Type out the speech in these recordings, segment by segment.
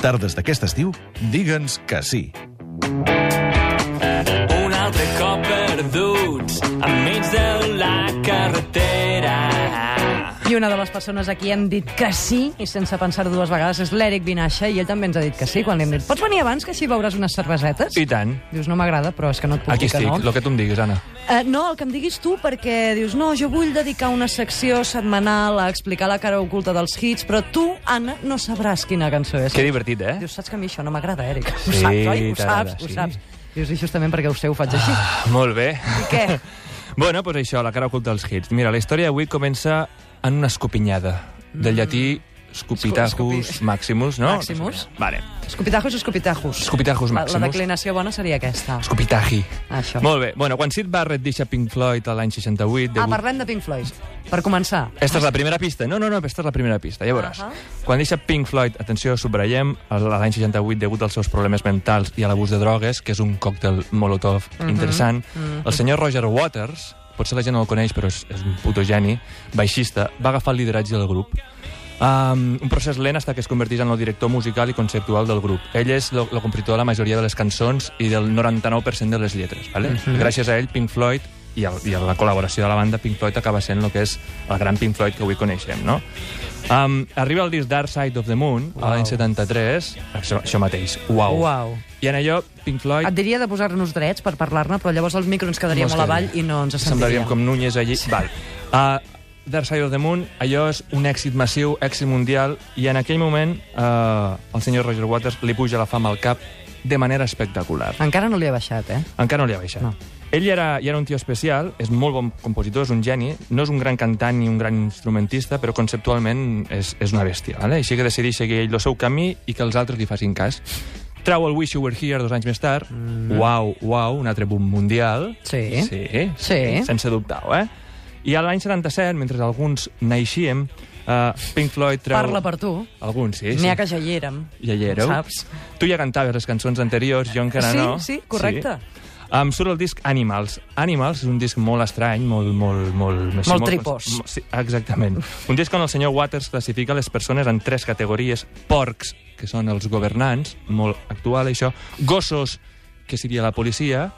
tardes d'aquest estiu, digue'ns que sí. Un altre cop perduts enmig de la carretera. I una de les persones a qui hem dit que sí, i sense pensar-ho dues vegades, és l'Eric Vinaixa, i ell també ens ha dit que sí, quan li hem dit pots venir abans, que així veuràs unes cervesetes? I tant. Dius, no m'agrada, però és que no et puc Aquí dir que estic, no. el que tu em diguis, Anna. Uh, no, el que em diguis tu, perquè dius, no, jo vull dedicar una secció setmanal a explicar la cara oculta dels hits, però tu, Anna, no sabràs quina cançó és. Que divertit, eh? Dius, saps que a mi això no m'agrada, Eric? Ho Sí, saps, oi? Ho t'agrada, saps, ho sí. saps. Dius, i justament perquè ho sé, ho faig així. Ah, molt bé. I què? Bueno, doncs això, la cara oculta dels hits. Mira, la història d'avui comença en una escopinyada, del llatí Scupitajus Escopi- Maximus, no? Maximus. Vale. Escopitajos, escopitajos. Escopitajos La, Maximus. la declinació bona seria aquesta. Scupitaji. Això. Molt bé. Bueno, quan Sid Barrett deixa Pink Floyd l'any 68... Ah, degut- parlem de Pink Floyd, per començar. Esta és la primera pista. No, no, no, esta és la primera pista, ja veuràs. Ahà. Quan deixa Pink Floyd, atenció, subratllem, a l'any 68, degut als seus problemes mentals i a l'abús de drogues, que és un còctel molotov interessant, el senyor Roger Waters, potser la gent no el coneix, però és, és un puto geni, baixista, va agafar el lideratge del grup. Um, un procés lent fins que es converteix en el director musical i conceptual del grup. Ell és el compositor de la majoria de les cançons i del 99% de les lletres. Vale? Gràcies a ell, Pink Floyd i, el, i a la col·laboració de la banda, Pink Floyd acaba sent el que és el gran Pink Floyd que avui coneixem, no? Um, arriba el disc Dark Side of the Moon, a l'any 73, això, això mateix, uau. Uau. I en allò, Pink Floyd... Et diria de posar-nos drets per parlar-ne, però llavors el micro ens quedaria No molt avall i no ens sentiria. Semblaríem com Núñez allí. Sí. Val. Uh, Dark Side of the Moon, allò és un èxit massiu, èxit mundial, i en aquell moment uh, el senyor Roger Waters li puja la fama al cap de manera espectacular. Encara no li ha baixat, eh? Encara no li ha baixat. No. Ell era, ja era un tio especial, és molt bon compositor, és un geni, no és un gran cantant ni un gran instrumentista, però conceptualment és, és una bèstia. Vale? Així que decideix seguir ell el seu camí i que els altres li facin cas. Trau el Wish You Were Here dos anys més tard. Mm. Uau, uau, un altre boom mundial. Sí. Sí, Sí. sense dubtar-ho, eh? I a l'any 77, mentre alguns naixíem, uh, Pink Floyd treu... Parla per tu. Alguns, sí. N'hi sí. ha que ja hi érem. Ja hi éreu. Saps? Tu ja cantaves les cançons anteriors, jo encara Sí, no. sí, correcte. Em surt el disc Animals. Animals és un disc molt estrany, molt... Molt, molt, així, Molt tripós. mo- Sí, exactament. Un disc on el senyor Waters classifica les persones en tres categories. Porcs, que són els governants, molt actual això. Gossos, que seria la policia.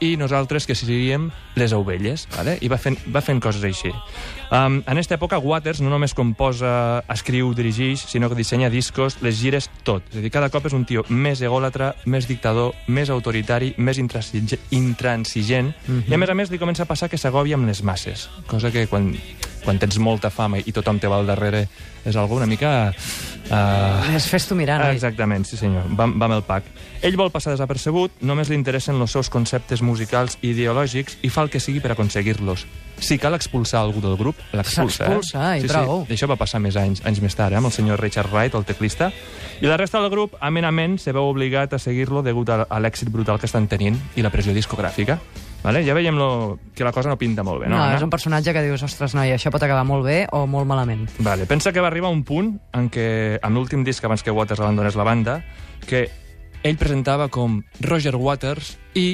I nosaltres, que seríem les ovelles. Vale? I va fent, va fent coses així. Um, en aquesta època, Waters no només composa, escriu, dirigeix, sinó que dissenya discos, les gires, tot. És a dir, cada cop és un tio més egòlatra, més dictador, més autoritari, més intransige- intransigent, i a més a més li comença a passar que s'agòbia amb les masses, cosa que quan, quan tens molta fama i tothom te va al darrere és algo una mica... Uh, És fes-t'ho mirar, noi. Exactament, sí senyor, va, va amb el pack. Ell vol passar desapercebut, només li interessen els seus conceptes musicals i ideològics i fa el que sigui per aconseguir-los. Si cal expulsar algú del grup, l'expulsa. S'expulsa, eh? i sí, prou. Sí. Això va passar més anys, anys més tard, eh? amb el senyor Richard Wright, el teclista. I la resta del grup, amenament, se veu obligat a seguir-lo degut a, a l'èxit brutal que estan tenint i la pressió discogràfica. Vale? Ja veiem lo, que la cosa no pinta molt bé, no? No, Anna? és un personatge que dius, ostres, noi, això pot acabar molt bé o molt malament. Vale, pensa que va arribar un punt en què, amb l'últim disc abans que Waters abandonés la banda, que ell presentava com Roger Waters i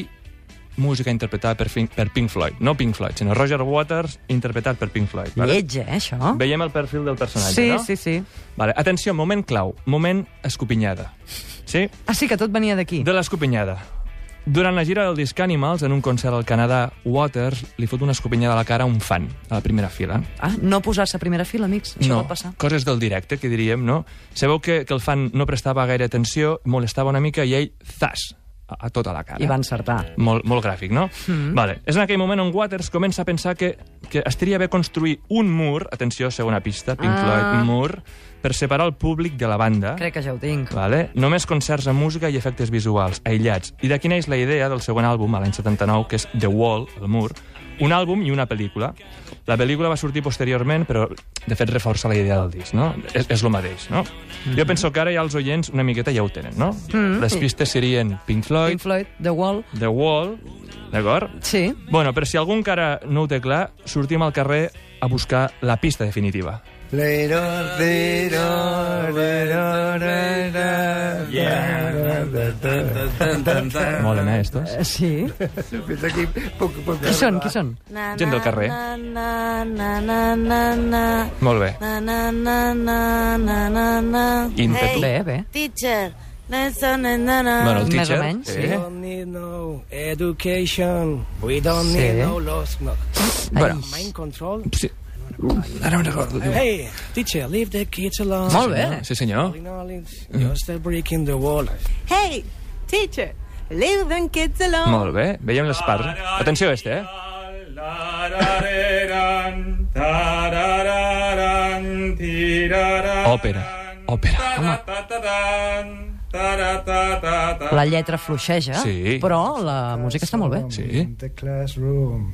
música interpretada per, Pink, per Pink Floyd. No Pink Floyd, sinó Roger Waters interpretat per Pink Floyd. Vale? Lleig, eh, això? Veiem el perfil del personatge, Sí, no? sí, sí. Vale, atenció, moment clau, moment escopinyada. Sí? Ah, sí, que tot venia d'aquí. De l'escopinyada. Durant la gira del disc Animals, en un concert al Canadà, Waters li fot una escopinyada a la cara a un fan, a la primera fila. Ah, no posar-se a primera fila, amics. Això no, pot passar. coses del directe, que diríem, no? Sabeu que, que el fan no prestava gaire atenció, molestava una mica i ell, zas, a, a tota la cara. I va encertar. Molt, molt gràfic, no? Mm. Vale. És en aquell moment on Waters comença a pensar que, que estaria bé construir un mur, atenció, segona pista, Pink Ah. Floyd, mur, per separar el públic de la banda. Crec que ja ho tinc. Vale? Només concerts amb música i efectes visuals, aïllats. I d'aquí neix la idea del següent àlbum, a l'any 79, que és The Wall, el mur, un àlbum i una pel·lícula. La pel·lícula va sortir posteriorment, però de fet reforça la idea del disc, no? És, és el mateix, no? Jo penso que ara ja els oients una miqueta ja ho tenen, no? Mm. Les pistes serien Pink Floyd, Pink Floyd, The Wall. The Wall, d'acord? Sí. Bueno, però si algú encara no ho té clar, sortim al carrer a buscar la pista definitiva. Later, later, later, later. Molen, eh, estos? Eh, Sí. Fins aquí puc, puc Qui són, qui són? Gent del carrer. Molt bé. Ímpetu. Bé, bé. Teacher. Bueno, el Més o teacher... menys, sí. Eh? don't need no education. We don't Sí. need no laws. No. Bueno, Mind control. sí. Ara me'n recordo. Hey, teacher, leave the kids alone. Molt bé. Sí, senyor. All in all, it's just a break in the wall. Hey, teacher, leave them kids alone. Molt bé. Veiem les parts. Atenció a este, eh? Òpera. Òpera. Home. La lletra fluixeja, Sí. però la música està molt bé. Sí.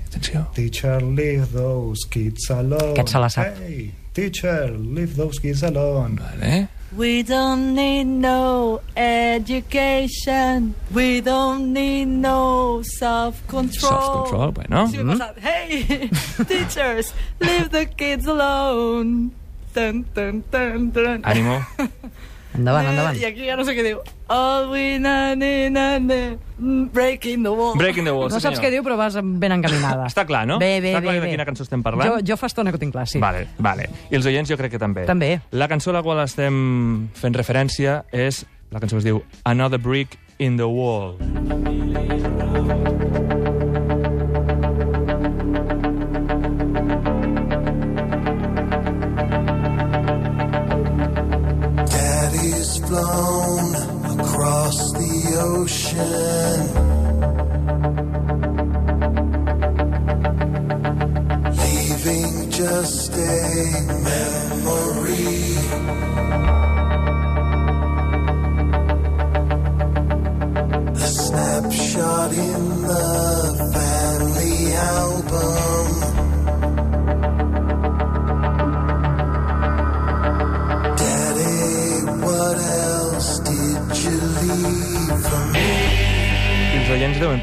Atenció. Teacher, leave those kids alone. Aquest se la sap. Hey, teacher, leave those kids alone. Vale. We don't need no education. We don't need no self-control. Self-control, bueno. Sí, m'he passat. Hey, teachers, leave the kids alone. Tan, tan, tan, tan. Ànimo. Endavant, endavant. I aquí ja no sé què diu. All we na, na, na, na, mm, breaking the wall. Breaking the wall, No sí, saps senyor. què diu, però vas ben encaminada. Està clar, no? Bé, bé, Està clar bé, de bé. quina cançó estem parlant? Jo, jo fa estona que ho tinc clar, sí. Vale, vale. I els oients jo crec que també. També. La cançó a la qual estem fent referència és... La cançó es diu Another Brick in the Wall.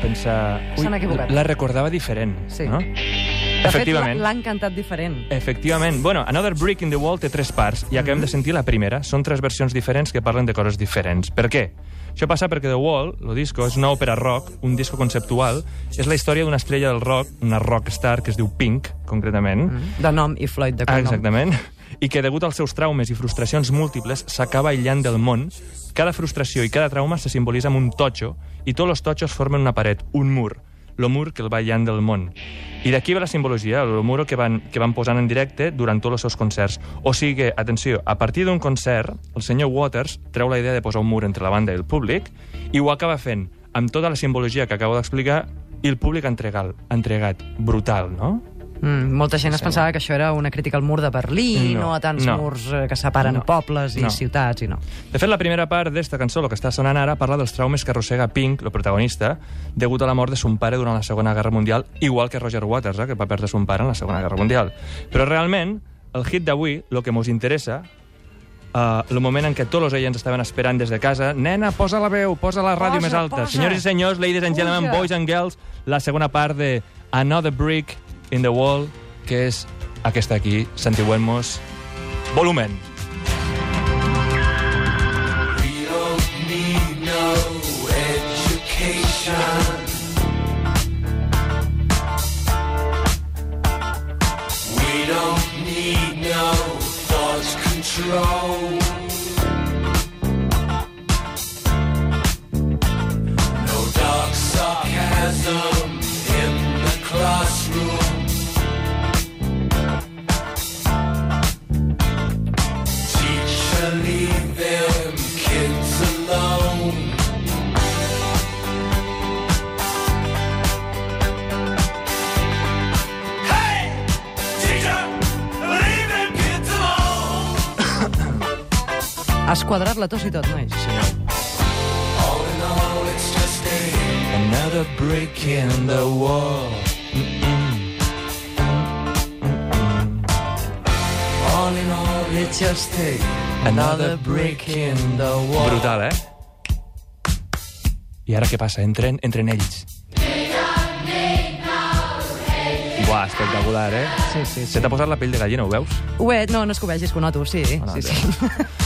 Pensar... S'han equivocat. La recordava diferent, Sí. no? De Efectivament. l'ha- l'han cantat diferent. Efectivament. Bueno, Another Brick in the Wall té tres parts i acabem de sentir la primera. Són tres versions diferents que parlen de coses diferents. Per què? Això passa perquè The Wall, el disco, és una òpera rock, un disco conceptual. És la història d'una estrella del rock, una rockstar que es diu Pink, concretament. De nom i Floyd de Ah, cognom. exactament. I que, degut als seus traumes i frustracions múltiples, s'acaba aïllant del món. Cada frustració i cada trauma se simbolitza amb un totxo i tots els totxos formen una paret, un mur. El mur que el va aïllant del món. I d'aquí ve la simbologia, el mur que van, que van posant en directe durant tots els seus concerts. O sigui, atenció, a partir d'un concert, el senyor Waters treu la idea de posar un mur entre la banda i el públic i ho acaba fent amb tota la simbologia que acabo d'explicar i el públic ha entregat brutal, no? Mm, molta gent es pensava que això era una crítica al mur de Berlín, no, No, a tants no. murs eh, que separen No, pobles i no. ciutats, i no. De fet, la primera part d'esta cançó, el que està sonant ara, parla dels traumes que arrossega Pink, el protagonista, degut a la mort de son pare durant la Segona Guerra Mundial, igual que Roger Waters, eh, que va perdre son pare en la Segona Guerra Mundial. Però realment, el hit d'avui, el que mos interessa, uh, el moment en què tots els oients estaven esperant des de casa, nena, posa la veu, posa la ràdio Posa, més alta. posa. Senyors i senyors, ladies and gentlemen, Puja. boys and girls, la segona part de Another Brick in the Wall, que és aquesta aquí, sentiuem-nos, volumen. We don't need no education. We don't need no thought control. Quadrat la tos i tot, nois. All in all, it's just a Another brick in the wall. all in all, it's just a Another brick in the wall. Brutal, eh? I ara què passa? Entren, entren ells. Uah, espectacular, eh? Sí, sí, sí. Se t'ha posat la pell de gallina, ho veus? Ho he, no, no és que ho vegis, que ho noto, sí. Ah, no, sí, sí.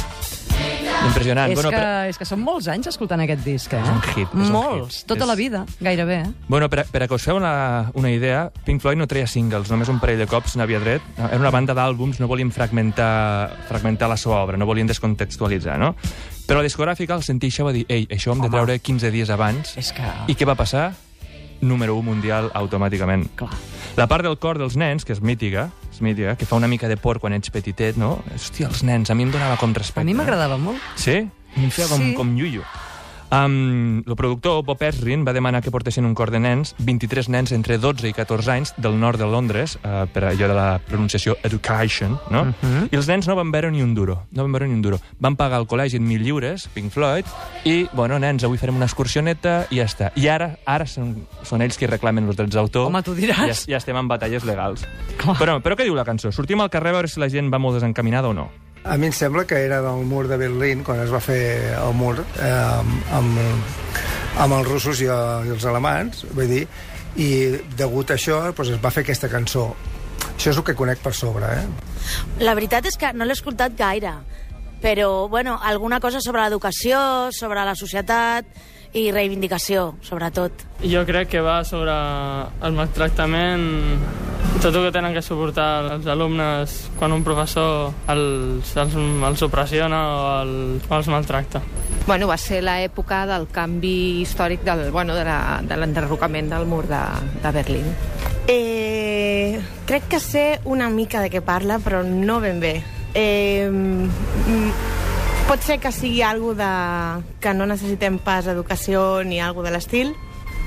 Impressionant. és, bueno, que, per, és que són molts anys escoltant aquest disc, eh? És un hit, és un Molts, hit. tota És- la vida, gairebé. Eh? bueno, per, per a que us feu una, una idea, Pink Floyd no treia singles, només un parell de cops n'havia tret. Era una banda d'àlbums, no volien fragmentar, fragmentar la seva obra, no volien descontextualitzar, no? Però la discogràfica, al sentir això, va dir ei, això ho hem de treure 15 dies abans. És que... I què va passar? Número 1 mundial automàticament. Clar. La part del cor dels nens, que és mítica, és mítica, que fa una mica de por quan ets petitet, no? Hòstia, els nens, a mi em donava com respecte. A mi eh? m'agradava molt. Sí? Em feia com, Sí. com llullo. Um, el productor, Bob Esrin, va demanar que portessin un cor de nens, 23 nens entre 12 i 14 anys, del nord de Londres, uh, per allò de la pronunciació education, no? Mhm. I els nens no van veure ni un duro, no van veure ni un duro. Van pagar al col·legi en 1.000 lliures, Pink Floyd, i, bueno, nens, avui farem una excursioneta i ja està. I ara ara són, són ells qui reclamen els drets d'autor. Home, tu diràs. Ja, ja estem en batalles legals. Però, però què diu la cançó? Sortim al carrer a veure si la gent va molt desencaminada o no. A mi em sembla que era del mur de Berlín, quan es va fer el mur eh, amb, amb els russos i, i els alemans, vull dir, i degut a això doncs es va fer aquesta cançó. Això és el que conec per sobre, eh? La veritat és que no l'he escoltat gaire, però, bueno, alguna cosa sobre l'educació, sobre la societat i reivindicació, sobretot. Jo crec que va sobre el maltractament, tot el que tenen que suportar els alumnes quan un professor els, els, els opressiona o, el, o els maltracta. Bueno, va ser l'època del canvi històric del, bueno, de la- de l'enderrocament del mur de, de Berlín. Eh, crec que sé una mica de què parla, però no ben bé. Eh, pot ser que sigui algo de... que no necessitem pas educació ni algo de l'estil,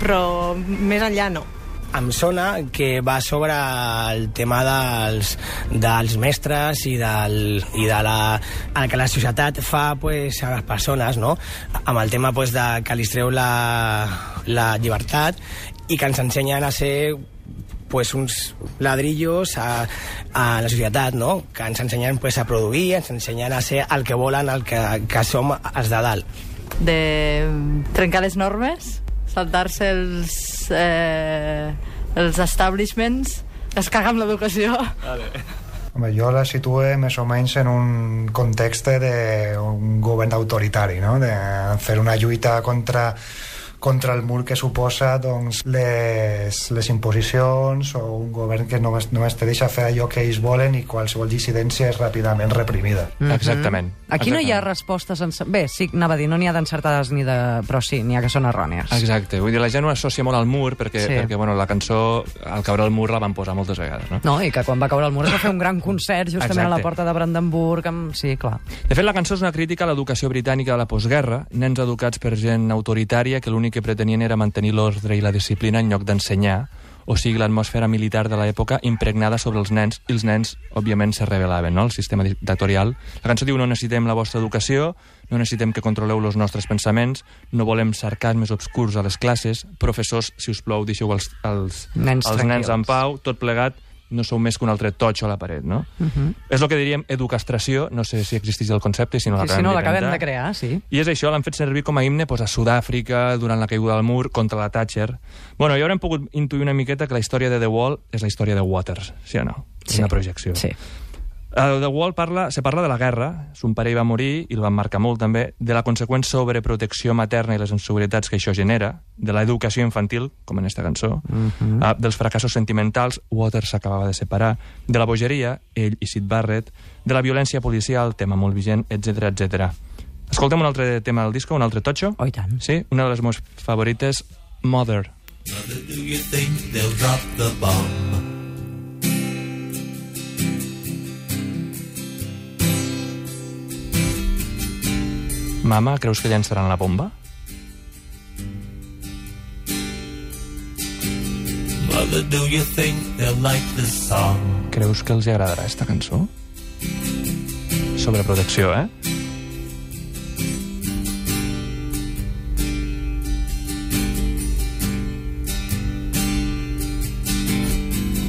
però més enllà no. Em sona que va sobre el tema dels, dels mestres i, del, i de la, el que la societat fa pues, a les persones, no? amb el tema pues, de que li treu la, la llibertat i que ens ensenyen a ser pues, uns ladrillos a, a la societat, no? que ens ensenyen pues, a produir, ens ensenyen a ser el que volen, el que, que som els de dalt. De trencar les normes, saltar-se els, eh, els establishments, es caga amb l'educació. Home, jo la situé més o menys en un context d'un govern autoritari, no? de fer una lluita contra contra el mur que suposa doncs, les, les imposicions o un govern que només, només te deixa fer allò que ells volen i qualsevol dissidència és ràpidament reprimida. Mhm. Exactament. Aquí no hi ha Exactament. respostes... En... Bé, sí, anava a dir, no n'hi ha d'encertades ni de... Però sí, n'hi ha que són errònies. Exacte, vull dir, la gent ho associa molt al mur perquè, Sí. perquè bueno, la cançó, al caure al mur, la van posar moltes vegades. No? No, i que quan va caure el mur es va fer un gran concert justament a la Exacte. porta de Brandenburg. Amb... Sí, clar. De fet, la cançó és una crítica a l'educació britànica de la postguerra, nens educats per gent autoritària que l'únic que pretenien era mantenir l'ordre i la disciplina en lloc d'ensenyar, o sigui, l'atmosfera militar de l'època impregnada sobre els nens, i els nens, òbviament, se rebel·laven, no?, el sistema dictatorial. La cançó diu no necessitem la vostra educació, no necessitem que controleu els nostres pensaments, no volem sarcasmes obscurs a les classes, professors, si us plou, deixeu els, els, Nens els nens en pau, tot plegat, no sou més que un altre totxo a la paret, no? Uh -huh. És el que diríem educastració, no sé si existeix el concepte, si no Sí, si l'acabem no, l'acabem d'inventar. de crear, sí. I és això, l'han fet servir com a himne doncs, a Sud-àfrica, durant la caiguda del mur, contra la Thatcher. Bueno, ja haurem pogut intuir una miqueta que la història de The Wall és la història de Waters, sí o no? És Sí. Una projecció. Sí. Uh, The Wall parla, se parla de la guerra, son pare va morir, i el van marcar molt també, de la conseqüent sobreprotecció materna i les inseguretats que això genera, de l'educació infantil, com en esta cançó, Mhm. uh, dels fracassos sentimentals, Waters s'acabava de separar, de la bogeria, ell i Sid Barrett, de la violència policial, tema molt vigent, etc etc. Escoltem un altre tema del disco, un altre totxo? Oh, tant. Sí, una de les meves favorites, Mother. Mother, do you think they'll drop the bomb? Mama, creus que llançaran la bomba? Mother, do you think they'll like this song? Creus que els agradarà esta cançó? Sobre protecció, eh?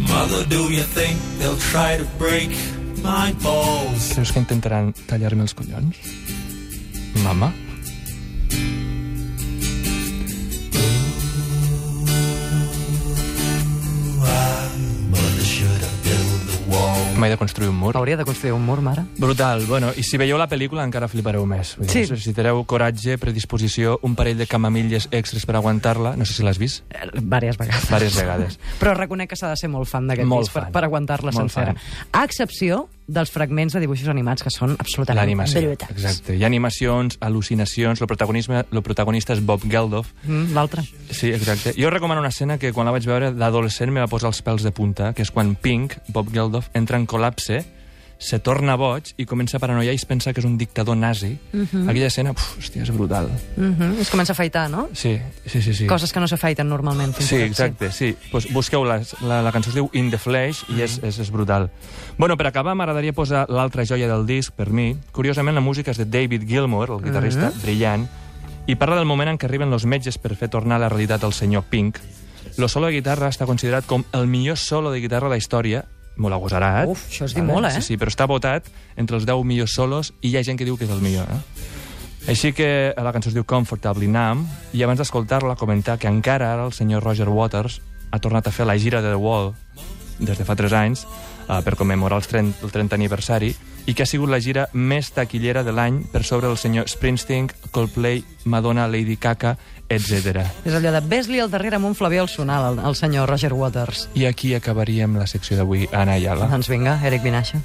Mother, do you think they'll try to break my balls? Creus que intentaran tallar-me els collons? Mama? Mai de construir un mur. Hauria de construir un mur, mare. Brutal. Bueno, i si veieu la pel·lícula encara flipareu més. Vull dir, Sí. Si teniu coratge, predisposició, un parell de camamilles extras per aguantar-la, no sé si l'has vist, Eh, Vàries vegades. diverses vegades. Però reconec que s'ha de ser molt fan d'aquest disc per, fan. per aguantar-la sencera. A excepció dels fragments de dibuixos animats, que són absolutament brutals. exacte. Hi ha animacions, al·lucinacions, el, protagonisme, el protagonista és Bob Geldof. Mm, L'altre. Sí, exacte. Jo recomano una escena que quan la vaig veure d'adolescent me va posar els pèls de punta, que és quan Pink, Bob Geldof, entra en col·lapse, se torna boig i comença a paranoiar i es pensa que és un dictador nazi. Mhm. Aquella escena, uf, hòstia, és brutal. Mm -hmm. Es comença a afaitar, no? Sí, sí, sí. sí. Coses que no s'afaiten normalment. Sí, tot, exacte, sí. Pues busqueu la, la, la cançó es diu In the Flesh i és, és, és brutal. Bueno, per acabar, m'agradaria posar l'altra joia del disc, per mi. Curiosament, la música és de David Gilmour, el guitarrista Mhm. brillant, i parla del moment en què arriben els metges per fer tornar a la realitat al senyor Pink. Lo solo de guitarra està considerat com el millor solo de guitarra de la història, molt agosarat. Uf, això és dir molt, eh? Sí, sí, però està votat entre els 10 millors solos i hi ha gent que diu que és el millor, eh? Així que la cançó es diu Comfortably Numb i abans d'escoltar-la comentar que encara ara el senyor Roger Waters ha tornat a fer la gira de The Wall des de fa 3 anys eh, per commemorar els 30, el 30 aniversari i que ha sigut la gira més taquillera de l'any per sobre el senyor Springsteen, Coldplay, Madonna, Lady Gaga, etc. És allò de ves-li al darrere amb un flabiol sonal al, al senyor Roger Waters. I aquí acabaríem la secció d'avui, Anna Ayala. Doncs vinga, Eric Vinaixa.